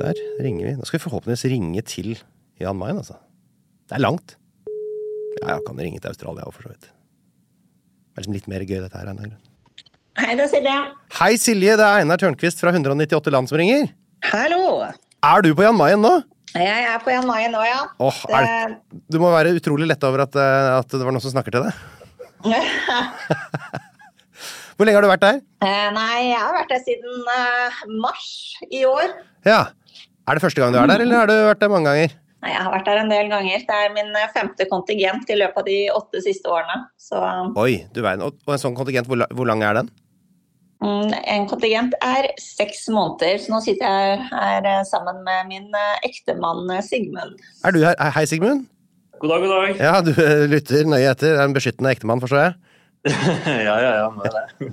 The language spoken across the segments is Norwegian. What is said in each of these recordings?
Der ringer vi. Nå skal vi forhåpentligvis ringe til Jan Mayen, altså. Det er langt. Ja, jeg kan ringe til Australia òg, for så vidt. Det er liksom litt mer gøy, dette her. Einar. Hei, det er Silje. Hei, Silje. Det er Einar Tørnquist fra 198 land som ringer. Hallo. Er du på Jan Mayen nå? Jeg er på Jan Mayen nå, ja. Åh, er det, du må være utrolig letta over at, eh, at det var noen som snakker til deg. Hvor lenge har du vært der? Eh, Nei, jeg har vært der siden eh, mars i år. Ja. Er det første gang du er der, eller har du vært der mange ganger? Nei, Jeg har vært der en del ganger. Det er min eh, femte kontingent i løpet av de åtte siste årene. Så Oi, du verden. Og, en sånn kontingent, hvor, lang er den? mm, en kontingent er seks måneder. Så nå sitter jeg her sammen med min ektemann Sigmund. Er du her? Hei, Sigmund. God dag, god dag. Ja, du eh, lytter nøye etter. Er en beskyttende ektemann, forstår jeg? ja, ja, ja, må det.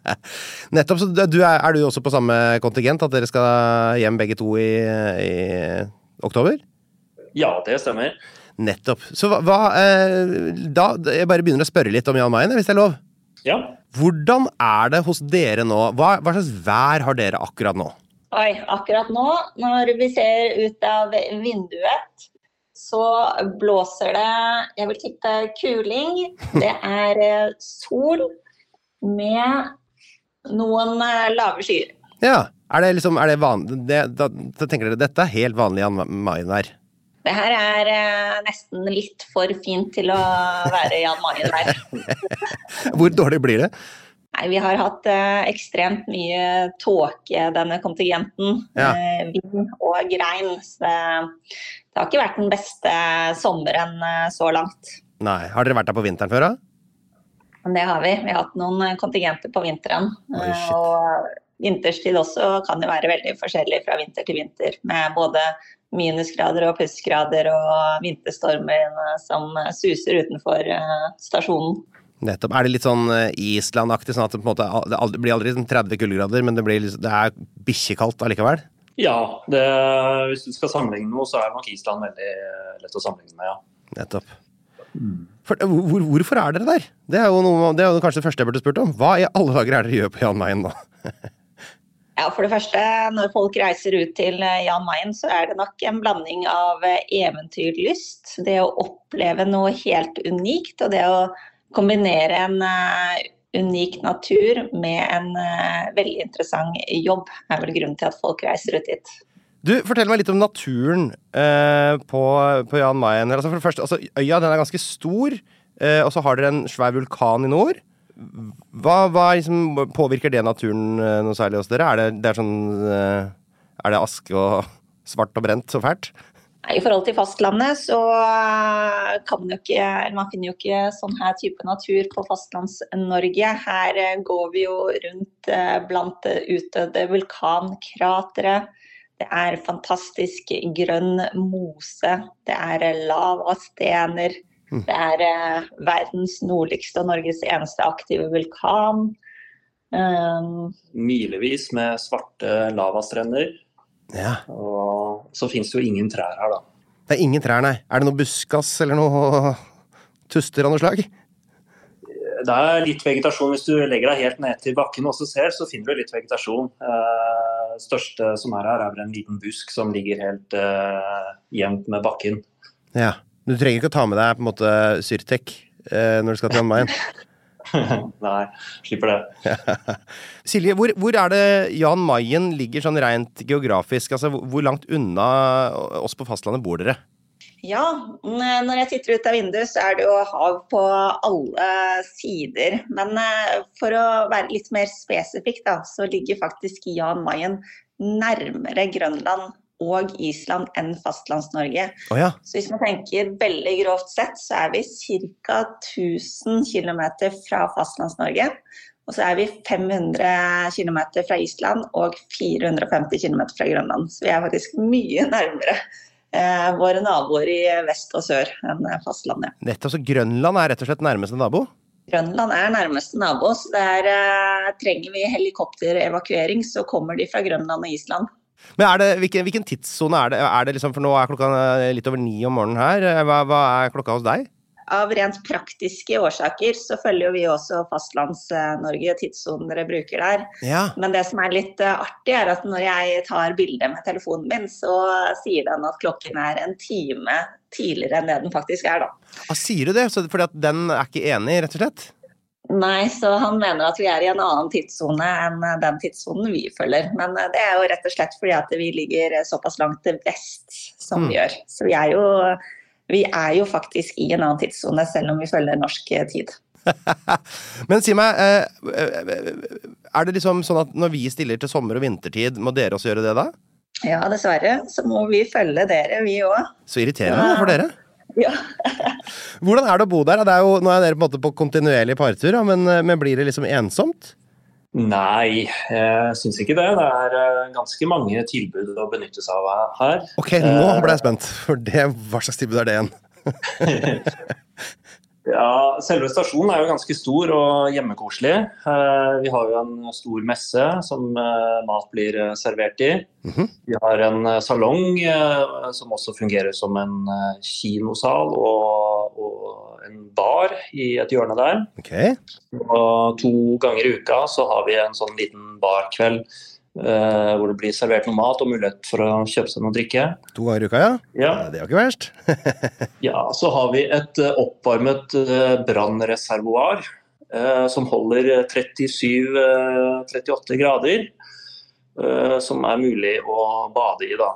Nettopp. Så du er, er du også på samme kontingent? At dere skal hjem begge to i, i oktober? Ja, det stemmer. Nettopp. Så hva, hva eh, Da Jeg bare begynner å spørre litt om Jan Mayen, hvis det er lov. Ja. Hvordan er det hos dere nå? Hva, hva slags vær har dere akkurat nå? Oi, akkurat nå, når vi ser ut av vinduet, så blåser det Jeg vil tippe kuling. Det er eh, sol med noen eh, lave skyer. Ja. Er det liksom er det vanlig det, da, da tenker dere dette er helt vanlig Jan Mayen her? Det her er eh, nesten litt for fint til å være Jan Mayen her. Hvor dårlig blir det? Nei, vi har hatt eh, ekstremt mye tåke, denne kontingenten. Ja. Eh, vind og regn. Så det, det har ikke vært den beste sommeren eh, så langt. Nei. Har dere vært der på vinteren før, da? Det har vi. Vi har hatt noen eh, kontingenter på vinteren. Oi, Eh, og vinterstid også kan jo være veldig forskjellig fra vinter til vinter. Med både minusgrader og plussgrader og vinterstormer eh, som suser utenfor stasjonen. Nettopp. Er det litt sånn eh, Island-aktig, sånn at det på en måte det blir aldri sånn 30 kuldegrader, men det, blir, det er bikkjekaldt allikevel? Ja, det, hvis du skal sammenligne noe, så er nok Island veldig eh, lett å sammenligne med, ja. Nettopp. For, eh, hvor, hvorfor er dere der? Det er, jo noe, det er jo kanskje det første jeg burde spurt om. Hva i alle dager er det dere gjør på Jan Mayen nå? Ja, For det første, når folk reiser ut til Jan Mayen, så er det nok en blanding av eventyrlyst, det å oppleve noe helt unikt, og det å kombinere en eh, unik natur med en eh, veldig interessant jobb, er vel grunnen til at folk reiser ut dit. Du, Fortell meg litt om naturen eh, på, på Jan Mayen. Altså for det første, altså, øya den er ganske stor, eh, og så har dere en svær vulkan i nord. Hva, hva liksom, påvirker det naturen eh, noe særlig hos dere? Er det, det er sånn eh, Er det aske og svart og brent så fælt? I forhold til fastlandet så eh, kan man jo ikke eller Man finner jo ikke sånn her type natur på Fastlands-Norge. Her eh, går vi jo rundt eh, blant utdødde vulkankratre. Det er fantastisk grønn mose. Det er lavastener. Det er verdens nordligste og Norges eneste aktive vulkan. Um, Milevis med svarte lavastrender. Ja. Og så fins det jo ingen trær her, da. Det er ingen trær, nei. Er det noe buskas eller noe tuster av noe slag? Det er litt vegetasjon. Hvis du legger deg helt ned til bakken og ser, så finner du litt vegetasjon. Det største som er her, er vel en liten busk som ligger helt uh, jevnt med bakken. Ja. Du trenger ikke å ta med deg på en måte Syrtek uh, når du skal til Andveien? Nei, slipper det. Silje, hvor, hvor er det Jan Mayen ligger sånn rent geografisk? Altså, hvor- langt unna oss på fastlandet bor dere? ja, når jeg titter ut av vinduet, så er det jo hav på alle sider. Men eh, for å være litt mer spesifikk, da, så ligger faktisk Jan Mayen nærmere Grønland og Island enn Fastlands-Norge. Oh, ja. Så hvis man tenker veldig grovt sett, så er vi ca. 1000 km fra Fastlands-Norge. Og så er vi 500 km fra Island og 450 km fra Grønland. Så vi er faktisk mye nærmere eh, våre naboer i vest og sør enn fastlandet. Nettopp, så Grønland er rett og slett nærmeste nabo? Grønland er nærmeste nabo, så der eh, trenger vi helikopterevakuering, så kommer de fra Grønland og Island. Men det, hvilken, hvilken tidssone er det? Er det liksom, for nå er klokka eh, litt over ni om morgenen her. Eh, Hva, hva er klokka hos deg? Av rent praktiske årsaker så følger jo vi også Fastlands-Norge, tidssonen dere bruker der. Ja. Men det som er litt eh, artig, er at når jeg tar bilde med telefonen min, så sier den at klokken er en time tidligere enn det den faktisk er, da. Ah, sier du det? Så, fordi at den er ikke enig, rett og slett? Nei, så han mener at vi er i en annen tidssone enn eh, den tidssonen vi følger. Men eh, det er jo rett og slett fordi at vi ligger eh, såpass langt til vest som vi gjør. Så vi er jo, vi er jo faktisk i en annen tidssone, selv om vi følger norsk tid. Men si meg, er det liksom sånn at når vi stiller til sommer- og vintertid, må dere også gjøre det da? Ja, dessverre så må vi følge dere, vi òg. Så irriterende ja. for dere. Ja. Hvordan er det å bo der? Det er jo, nå er dere på på kontinuerlig partur, men, eh, men blir det liksom ensomt? Nei, jeg syns ikke det. Det er eh, ganske mange tilbud å benytte seg av her. Ok, nå ble jeg spent, for det, hva slags tilbud er det igjen? Ja, Selve stasjonen er jo ganske stor og hjemmekoselig. Eh, Vi har jo en stor messe som eh, mat blir eh, servert i. Mhm. Vi har en salong som også fungerer som en kinosal og, og en bar i et hjørne der. Okay. Og to ganger i uka så har vi en sånn liten barkveld eh, hvor det blir servert noe mat og mulighet for å kjøpe seg noe å drikke. to ganger i uka, ja? Ja. Det er jo ikke verst. Ja, så har vi et uh, oppvarmet uh, brannreservoar eh, som holder 37-38 grader. eh, Som er mulig å bade i, da.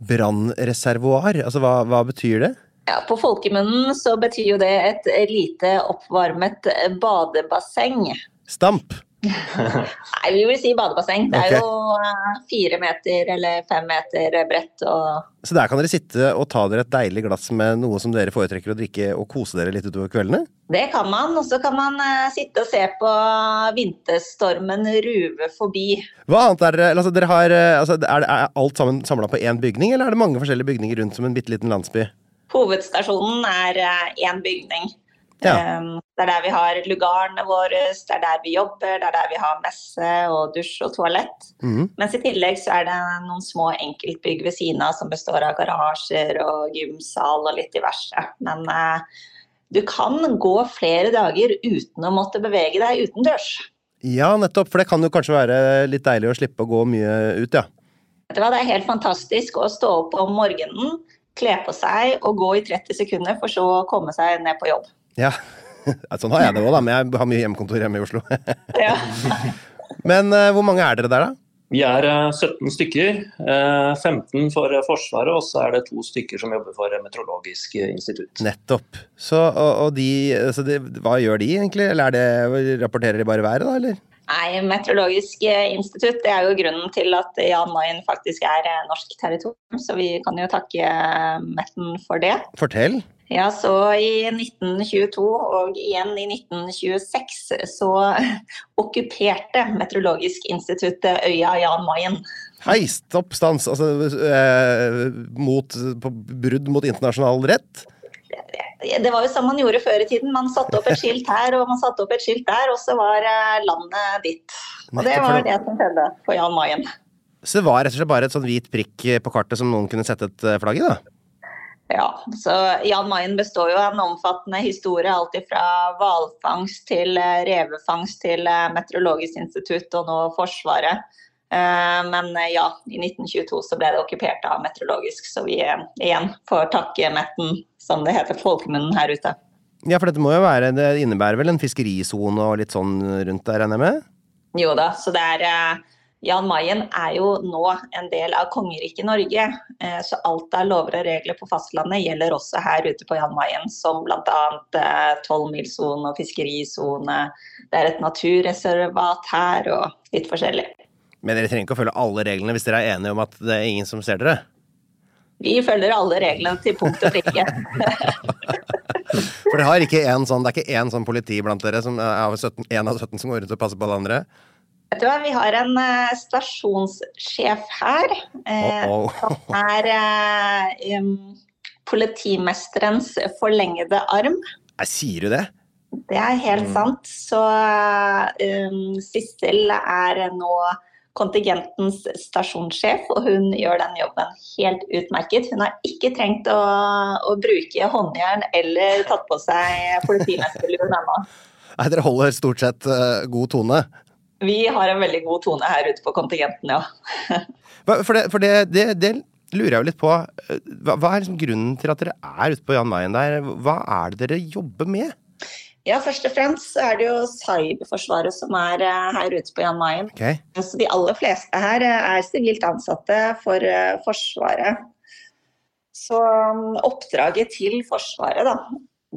Brannreservoar, altså hva, hva betyr det? Ja, På folkemunnen så betyr jo det et lite oppvarmet badebasseng. Stamp. Nei, vi vil si badebasseng. Det er jo eh, fire meter eller fem meter bredt og Så der kan dere sitte og ta dere et deilig glass med noe som dere foretrekker å drikke, og kose dere litt utover kveldene? Det kan man. Og så kan man eh, sitte og se på vinterstormen ruve forbi. Hva annet er dere altså, dere har, eh, altså, er, er alt sammen samla på én bygning, eller er det mange forskjellige bygninger rundt som en bitte liten landsby? Hovedstasjonen er én bygning. Ja. Um, Det er der vi har lugarene våre, det er der vi jobber, det er der vi har messe og dusj og toalett. Mm. Mens i tillegg så er det noen små enkeltbygg ved siden av som består av garasjer og gymsal og litt diverse. Men eh, du kan gå flere dager uten å måtte bevege deg utendørs. Ja, nettopp, for det kan jo kanskje være litt deilig å slippe å gå mye ut, ja. Det er helt fantastisk å stå opp om morgenen, kle på seg og gå i 30 sekunder, for så å komme seg ned på jobb. Ja, Sånn har jeg det òg, da, men jeg har mye hjemmekontor hjemme i Oslo. Ja. Men eh, hvor mange er dere der, da? Vi er eh, 17 stykker. eh, 15 for eh, Forsvaret, og så er det to stykker som jobber for Meteorologisk institutt. Nettopp. Så, og, og de, så de, hva gjør de egentlig? Eller er det, rapporterer de bare været, da, eller? Nei, Meteorologisk institutt det er jo grunnen til at Jan Mayen faktisk er eh, norsk territorium, så vi kan jo takke eh, Metten for det. Fortell. Ja, så I 1922 og igjen i 1926 så okkuperte Meteorologisk institutt øya Jan Mayen. Hei, stopp, stans. Altså eh, mot, på brudd mot internasjonal rett? Det var jo som man gjorde før i tiden. Man satte opp et skilt her og man satte opp et skilt der, og så var eh, landet ditt. Og det var det som skjedde på Jan Mayen. Så det var rett og slett bare et sånn hvit prikk på kartet som noen kunne sette et eh, flagg i, da? Ja, så Jan Mayen består jo av en omfattende historie. Alt fra hvalfangst til eh, revefangst til Meteorologisk institutt og nå Forsvaret. Men ja, i 1922 så ble det okkupert av Meteorologisk, så vi igjen får takke Metten som det heter folkemunnen her ute. Ja, for dette må jo være, det innebærer vel en fiskerisone og litt sånn rundt der, regner jeg med? Jo da, så det er eh, Jan Mayen er jo nå en del av kongeriket Norge. Eh, så alt av lover og regler på fastlandet gjelder også her ute på Jan Mayen. Som bl.a. Eh, tolvmilssone og fiskerisone. Det er et naturreservat her og litt forskjellig. Men dere trenger ikke å følge alle reglene hvis dere er enige om at det er ingen som ser dere? Vi følger alle reglene til punkt og prikke. For det, har ikke en sånn, det er ikke én sånn politi blant dere som er av 17, en av 17 som går rundt og passer på alle andre? Vet du hva, Vi har en uh, stasjonssjef her. Uh, oh, oh. Som er uh, um, politimesterens forlengede arm. Jeg sier du det? Det er helt mm. sant. Så um, Sissel er nå kontingentens stasjonssjef, og hun gjør den jobben helt utmerket. Hun har ikke trengt å, å bruke håndjern eller tatt på seg politimesterluen ennå. Nei, dere holder stort sett uh, god tone? Vi har en veldig god tone her ute på kontingenten, ja. for, det, for det, det, det, lurer jeg jo litt på. Hva, hva er liksom grunnen til at dere er ute på Jan Mayen der? Hva er det dere jobber med? Ja, først og fremst er det jo Cyberforsvaret som er eh, her ute på Jan Mayen. Okay. Så de aller fleste her eh, er sivilt ansatte for eh, Forsvaret. Så um, oppdraget til Forsvaret, da,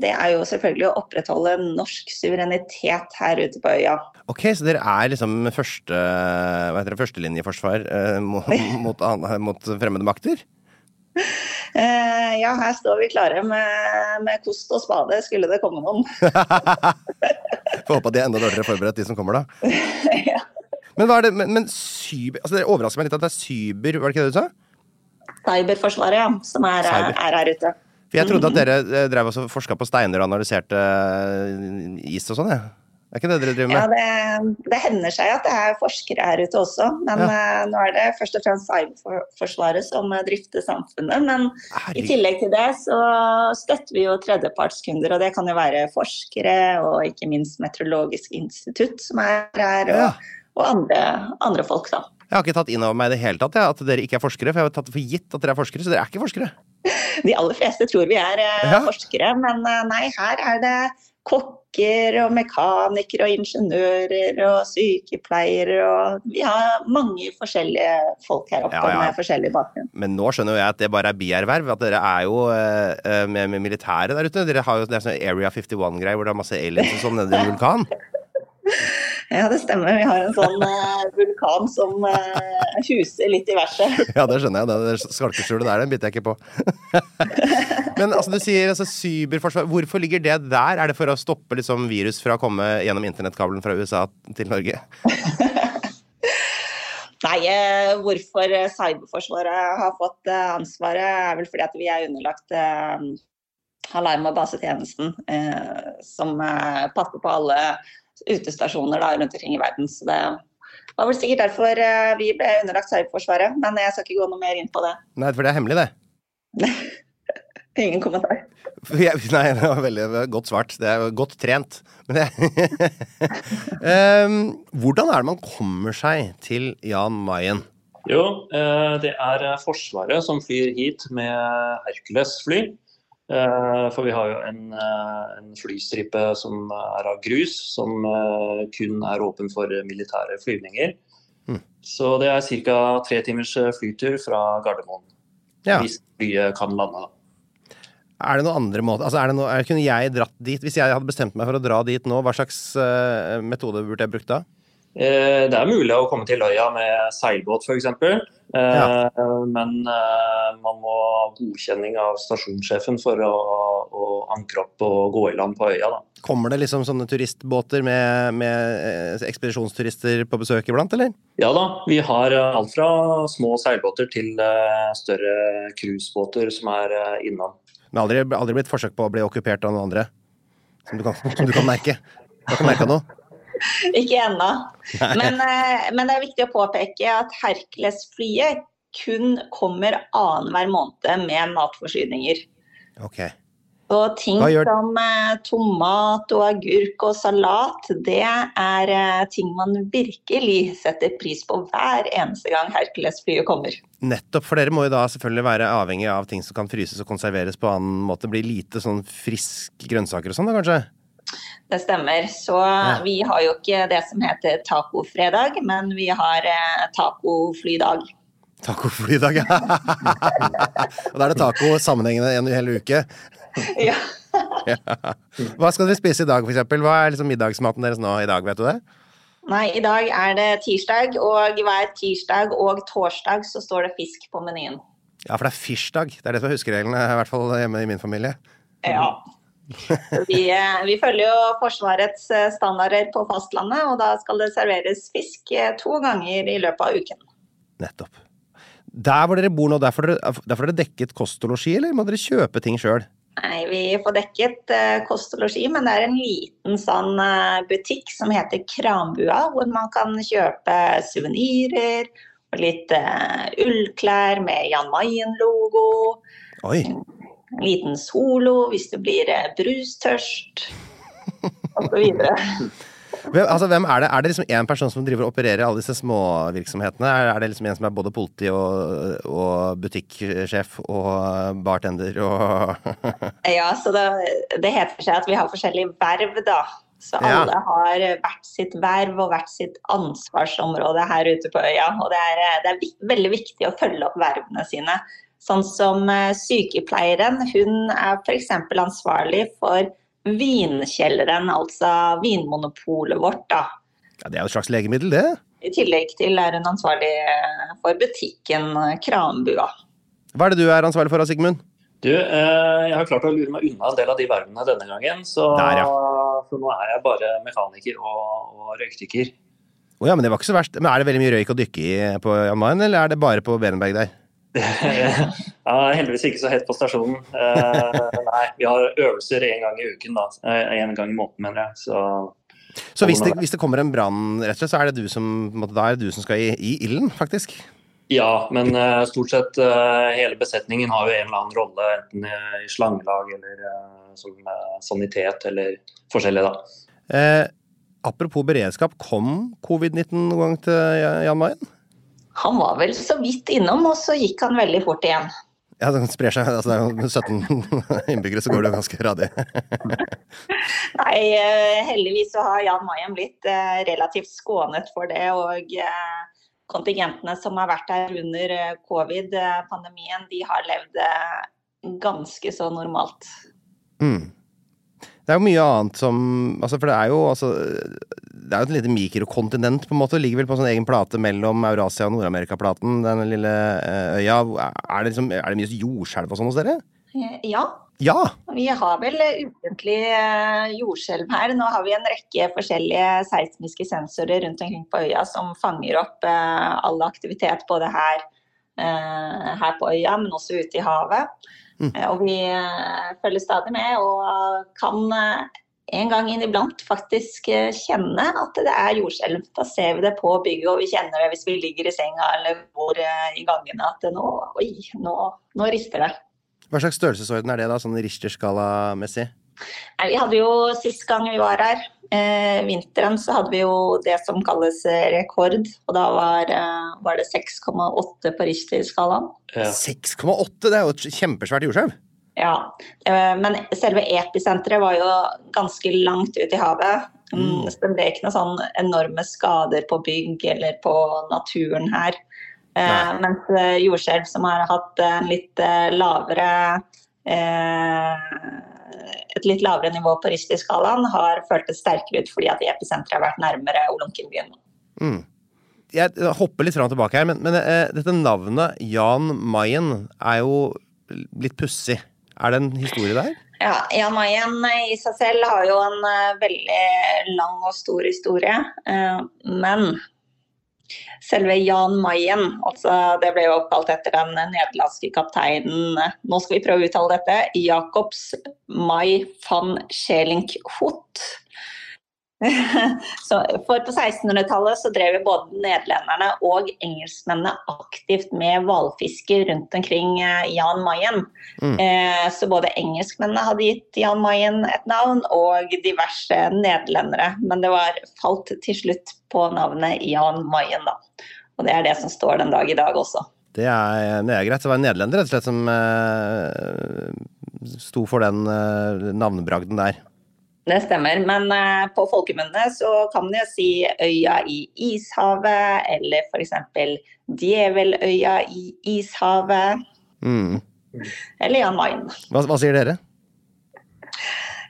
det er jo selvfølgelig å opprettholde norsk suverenitet her ute på øya. Ok, Så dere er liksom første, hva heter det, førstelinjeforsvar eh, mot, mot, mot fremmede makter? Eh, ja, her står vi klare med, med, kost og spade, skulle det komme noen. Får håpe at de er enda dårligere forberedt, de som kommer, da. ja. Men hva er det, men, men cyber altså Det overrasker meg litt at det er cyber, var det ikke det du sa? Cyberforsvaret, ja. Som er, er her ute. For Jeg trodde at dere eh, drev og forska på steiner og analyserte eh, is og sånn, jeg. Ja. Det er ikke det dere driver med? Ja, det, det, hender seg at det er forskere her ute også. Men ja. uh, nå er det først og fremst Cyberforsvaret som drifter samfunnet. Men Herregud. i tillegg til det så støtter vi jo tredjepartskunder. Og det kan jo være forskere og ikke minst Meteorologisk institutt som er her. Og, ja. og andre, andre, folk, da. Jeg har ikke tatt inn over meg i det hele tatt ja, at dere ikke er forskere. For jeg har tatt for gitt at dere er forskere, så dere er ikke forskere. De aller fleste tror vi er uh, forskere, men uh, nei, her er det kokker og mekanikere og ingeniører og sykepleiere og Vi har mange forskjellige folk her oppe ja, ja. med forskjellig bakgrunn. Men nå skjønner jeg at det bare er bierverv. At dere er jo uh, med, med militæret der ute. Dere har jo det er sånn Area 51-greier hvor det er masse aliens og sånn nede i en vulkan. Ja, det stemmer. Vi har en sånn uh, vulkan som uh, huser litt i verset. ja, det skjønner jeg. Det, skalkeskjulet der, den biter jeg ikke på. Men altså, du sier altså, cyberforsvar. Hvorfor ligger det der? Er det for å stoppe liksom, virus fra å komme gjennom internettkabelen fra USA til Norge? Nei, uh, hvorfor Cyberforsvaret har fått ansvaret, er vel fordi at vi er underlagt alarm- og basetjenesten, som passer på alle utestasjoner da, rundt omkring i verden. Så det var vel sikkert derfor eh, vi ble underlagt Cyberforsvaret, men jeg skal ikke gå noe mer inn på det. Nei, for det er hemmelig, det. Ingen kommentar. nei, det var veldig godt svart. Det er godt trent. Det, um, hvordan er det man kommer seg til Jan Mayen? Jo, eh, det er Forsvaret som flyr hit med Hercules-fly. Eh, for vi har jo en, eh, en, flystripe som er av grus, som eh, kun er åpen for militære flyvninger. Mm. Så det er ca. tre timers flytur fra Gardermoen. Ja. Hvis flyet kan lande. Er det noen andre måter altså, det noe, Kunne jeg dratt dit Hvis jeg hadde bestemt meg for å dra dit nå, hva slags metode burde jeg brukt da? Eh, Det er mulig å komme til øya med seilbåt f.eks. Ja. Men eh, man må ha godkjenning av stasjonssjefen for å, å ankre opp og gå i land på øya. Da. Kommer det liksom sånne turistbåter med, med eh, ekspedisjonsturister på besøk iblant, eller? Ja da, vi har eh, alt fra små seilbåter til eh, større cruisebåter som er eh, innom. Men aldri, aldri blitt forsøk på å bli okkupert av noen andre? Som du kan, som du kan merke? Du har ikke merka noe? Ikke ennå. Men, eh, men det er viktig å påpeke at Hercules-flyet kun kommer annenhver måned med matforsyninger. Okay. Og ting gjør- som eh, tomat og agurk og salat, det er eh, ting man virkelig setter pris på hver eneste gang Hercules-flyet kommer. Nettopp, for dere må jo da selvfølgelig være avhengig av ting som kan fryses og konserveres på annen måte. Blir lite sånn friske grønnsaker og sånn da, kanskje? Det stemmer. Så vi har jo ikke det som heter tacofredag, men vi har eh, tacoflydag. Tacoflydag, ja. og da er det taco sammenhengende en hel uke. Ja. Hva skal dere spise i dag, eksempel? Hva er liksom middagsmaten deres nå i dag, vet du det? Nei, i dag er det tirsdag, og hver tirsdag og torsdag så står det fisk på menyen. Ja, for det er firsdag. Det er det som er huskereglene, i hvert fall hjemme i min familie. Ja. Vi, eh, vi følger jo Forsvarets eh, standarder på fastlandet, og da skal det serveres fisk eh, to ganger i løpet av uken. Nettopp. Der hvor dere bor nå, der får dere, der dere dekket kost og losji, eller må dere kjøpe ting sjøl? Nei, Vi får dekket kost og losji, men det er en liten sånn butikk som heter Krambua, hvor man kan kjøpe suvenirer og litt ullklær med Jan Mayen-logo. Oi. En liten solo hvis du blir eh, brustørst, osv. Hvem, altså, hvem er det? Er det liksom én person som driver og opererer alle disse småvirksomhetene? Er, er det liksom en som er både politi og, og butikksjef og bartender og Ja, så det, det heter seg at vi har forskjellige verv, da. Så Ja. alle har hvert sitt verv og hvert sitt ansvarsområde her ute på øya. Og det er, det er veldig viktig å følge opp vervene sine. Sånn som eh, sykepleieren, hun er f.eks. ansvarlig for vinkjelleren, altså vinmonopolet vårt, da. Ja, det er jo et slags legemiddel, det. I tillegg til er hun ansvarlig eh, for butikken Kranbua. Hva er det du er ansvarlig for, Sigmund? Du, eh, jeg har klart å lure meg unna en del av de vervene denne gangen. Så, Der, så nå er jeg bare mekaniker og, og røykdykker. Oh, ja, men det var ikke så verst. Men er det veldig mye røyk å dykke i på Jan Mayen, eller er det bare på Berenberg der? ja, heldigvis ikke så hett på stasjonen. Eh, nei, vi har øvelser én gang i uken, da. Én gang i måneden, mener jeg. Så Så hvis det, hvis det kommer en brann, rett og slett, så er det du som, da er det du som skal i, i ilden, faktisk? ja, men uh, stort sett uh, hele besetningen har jo en eller annen rolle, enten eh, i slangelag eller uh, som eh, sanitet eller forskjellig, da. Eh, apropos beredskap, kom covid-19 noen gang til Jan Mayen? Han var vel så vidt innom, og så gikk han veldig fort igjen. Ja, den sprer seg. Altså, det er jo 17 innbyggere, så går det jo ganske radig. Nei, eh, heldigvis så har Jan Mayen blitt eh, relativt skånet for det. Og eh, kontingentene som har vært her under covid-pandemien, de har levd ganske så normalt. Mm. Det er jo mye annet som altså For det er jo altså Det er jo et lite mikrokontinent, på en måte. Det ligger vel på en sånn egen plate mellom Eurasia- og Nord-Amerika-platen, den lille eh, øya. Er det, liksom, er det mye jordskjelv og sånn hos dere? Eh, Ja, Ja! vi har vel eh, ukentlig jordskjelv her. Nå har vi en rekke forskjellige seismiske sensorer rundt omkring på øya som fanger opp all aktivitet både her, her på øya, men også ute i havet. Eh, Og vi eh, følger stadig med og kan eh, en gang inniblant faktisk kjenne at det er jordskjelv. Da ser vi det på bygget, og vi kjenner det hvis vi ligger i senga eller eh, i gangene at det nå, oi, nå, nå rister det. Hva slags størrelsesorden er det, da, sånn Richter-skala-messig? Vi hadde jo Sist gang vi var her, eh, vinteren, så hadde vi jo det som kalles eh, rekord. Og da var, eh, var det 6,8 på Richter-skalaen. Ja. 6,8! Det er jo et kjempesvært jordskjelv! Ja, eh, men selve episenteret var jo ganske langt ut i havet. Mm, så det ble ikke noen sånn enorme skader på bygg eller på naturen her. Eh, mens eh, jordskjelv som har hatt en litt eh, lavere eh, et litt lavere nivå på Richter-skalaen, har føltes sterkere ut fordi at episenteret har vært nærmere Olunkinbyen. Jeg hopper litt fram og tilbake her, men, men uh, dette navnet Jan Mayen er jo litt pussig. Er det en historie der? Ja, Jan Mayen i seg selv har jo en eh, veldig lang og stor historie. eh, men selve Jan Mayen, altså det ble jo oppkalt etter den nederlandske kapteinen Nå skal vi prøve å uttale dette. Jacobs Mai van Schelinkhout. Så for på 1600-tallet så drev både nederlenderne og engelskmennene aktivt med hvalfiske rundt omkring eh, Jan Mayen. Mm. Eh, så både engelskmennene hadde gitt Jan Mayen et navn, og diverse nederlendere. Men det var falt til slutt på navnet Jan Mayen, da. Og det er det som står den dag i dag også. Det er, det er greit. Det var en nederlender rett og slett som eh, sto for den eh, navnebragden der. Det stemmer, men eh, på folkemunne så kan man jo si øya i ishavet, eller f.eks. Djeveløya i ishavet, Mm. eller Jan Mayen. Hva, hva sier dere?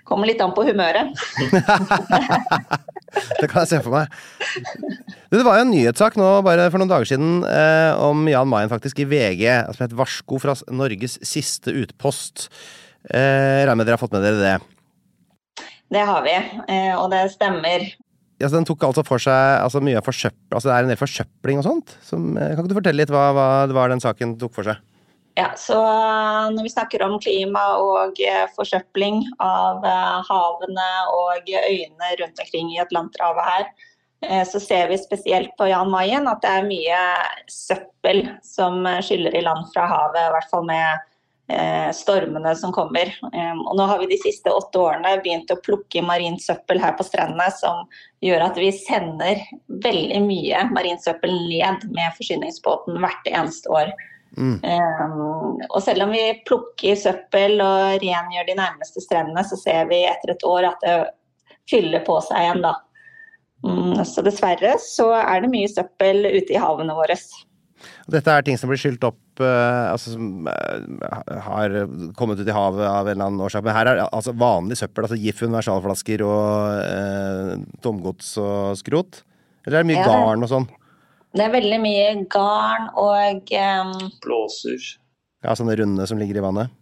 Kommer litt an på humøret. Det kan jeg se for meg. Det var jo en nyhetssak nå bare for noen dager siden eh, om Jan Mayen faktisk i VG, som het 'Varsko fra Norges siste utpost'. Eh, Regner med dere har fått med dere det? Det har vi, eh, og det stemmer. Ja, så den tok altså for seg altså mye av forsøpling Altså det er en del forsøpling og sånt. Som, eh, kan ikke du fortelle litt hva, hva det var den saken tok for seg? Ja, så når vi snakker om klima og eh, forsøpling av eh, havene og øyene rundt omkring i Atlanterhavet her, eh, så ser vi spesielt på Jan Mayen at det er mye søppel som eh, skyller i land fra havet, i hvert fall med eh, stormene som kommer. Eh, og nå har vi de siste åtte årene begynt å plukke marint søppel her på strendene, som gjør at vi sender veldig mye marint søppel ned med forsyningsbåten hvert eneste år. Um, og selv om vi plukker søppel og rengjør de nærmeste strendene, så ser vi etter et år at det fyller på seg igjen, da. Um, så dessverre så er det mye søppel ute i havene våre. Dette er ting som blir skylt opp eh, altså som eh, har kommet ut i havet av en eller annen årsak. Men her er altså vanlig søppel. altså GIF universalflasker og eh, tomgods og skrot. Eller er det mye Ja. garn og sånn? Det er veldig mye garn og um, Blåser. Ja, sånne runde som ligger i vannet.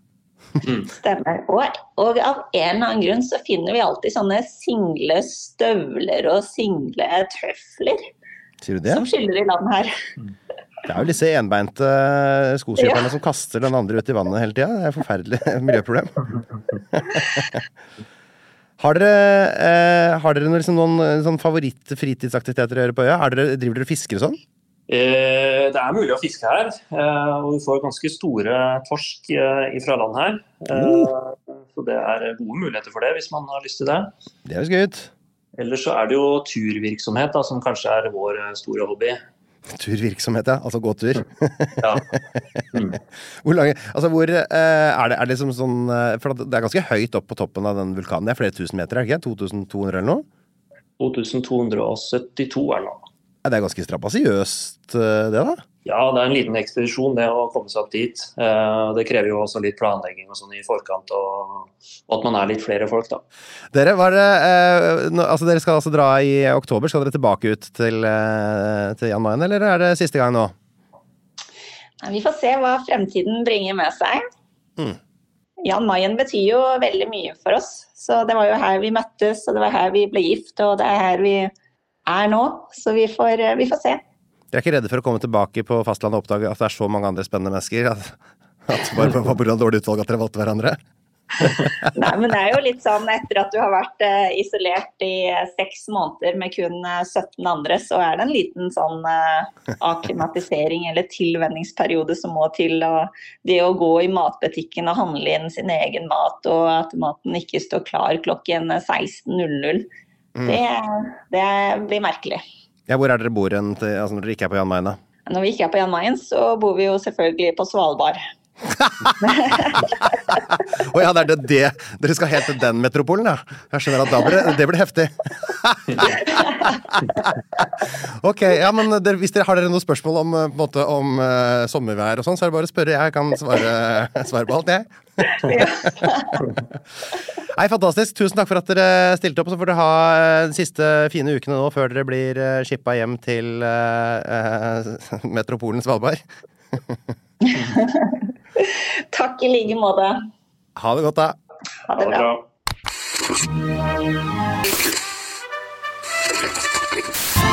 stemmer. Og, og av en eller annen grunn så finner vi alltid sånne single støvler og single tøfler Sier du det? som skyller i land her. Det er jo disse enbeinte skoskjøperne som kaster den andre ut i vannet hele tida. Det er et forferdelig miljøproblem. Har dere, eh, har dere noen, liksom, noen sånn favoritt-fritidsaktiviteter å gjøre på øya? Er dere, driver dere og fisker og sånn? Eh, det er mulig å fiske her, eh, og vi får ganske store torsk eh, fra land her. Eh, Så det er gode muligheter for det, hvis man har lyst til det. Det høres gøy ut. Ellers så er det jo turvirksomhet, da, som kanskje er vår eh, store hobby. Turvirksomhet, ja. Altså gåtur. Ja. Mm. Hvor lange Altså, hvor eh, er det, er det liksom sånn eh, For det er ganske høyt opp på toppen av den vulkanen. Det er flere tusen meter, er det ikke? 2200 eller noe? 2272 er det nå. Ja, det er ganske strabasiøst, eh, det, da. Ja, det er en liten ekspedisjon det å komme seg opp dit. Eh, Det krever jo også litt planlegging og sånn i forkant, og, og at man er litt flere folk, da. Dere, var det, eh, altså, dere skal altså dra i oktober. Skal dere tilbake ut til, eh, til Jan Mayen, eller er det siste gang nå? Vi får se hva fremtiden bringer med seg. Mm. Jan Mayen betyr jo veldig mye for oss. Så det var jo her vi møttes, og det var her vi ble gift, og det er her vi er nå. Så vi får, vi får se. Dere er ikke redde for å komme tilbake på fastlandet og oppdage at det er så mange andre spennende mennesker? At, at bare på pga. dårlig utvalg at dere valgte hverandre? Nei, men det er jo litt sånn etter at du har vært uh, isolert i eh, seks måneder med kun uh, 17 andre, så er det en liten sånn eh, akklimatisering eller tilvenningsperiode som må til. Det å gå i matbutikken og handle inn sin egen mat, og at maten ikke står klar klokken 16.00, det, det blir merkelig. Ja, hvor er dere bor hen altså når dere ikke er på Jan Mayen? da? Når vi ikke er på Jan Mayen, så bor vi jo selvfølgelig på Svalbard. Å ja, det er det, det dere skal helt til den metropolen, ja. Jeg skjønner at da blir det, det blir heftig. ok, ja, men der, hvis dere har dere noen spørsmål om, eh, på måte, om uh, sommervær og sånn, så er det bare å spørre. Jeg kan svare, svare på alt, jeg. Nei, fantastisk. Tusen takk for at dere stilte opp. Så får dere ha eh, de siste fine ukene nå før dere blir shippa hjem til uh, uh, metropolen Svalbard. Takk i like måte. Ha det godt, da. Ha det bra.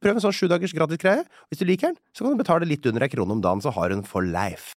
Prøv en sånn sju dagers gratis greie. Hvis du liker den, så kan du betale litt under ei krone om dagen, så har den for life.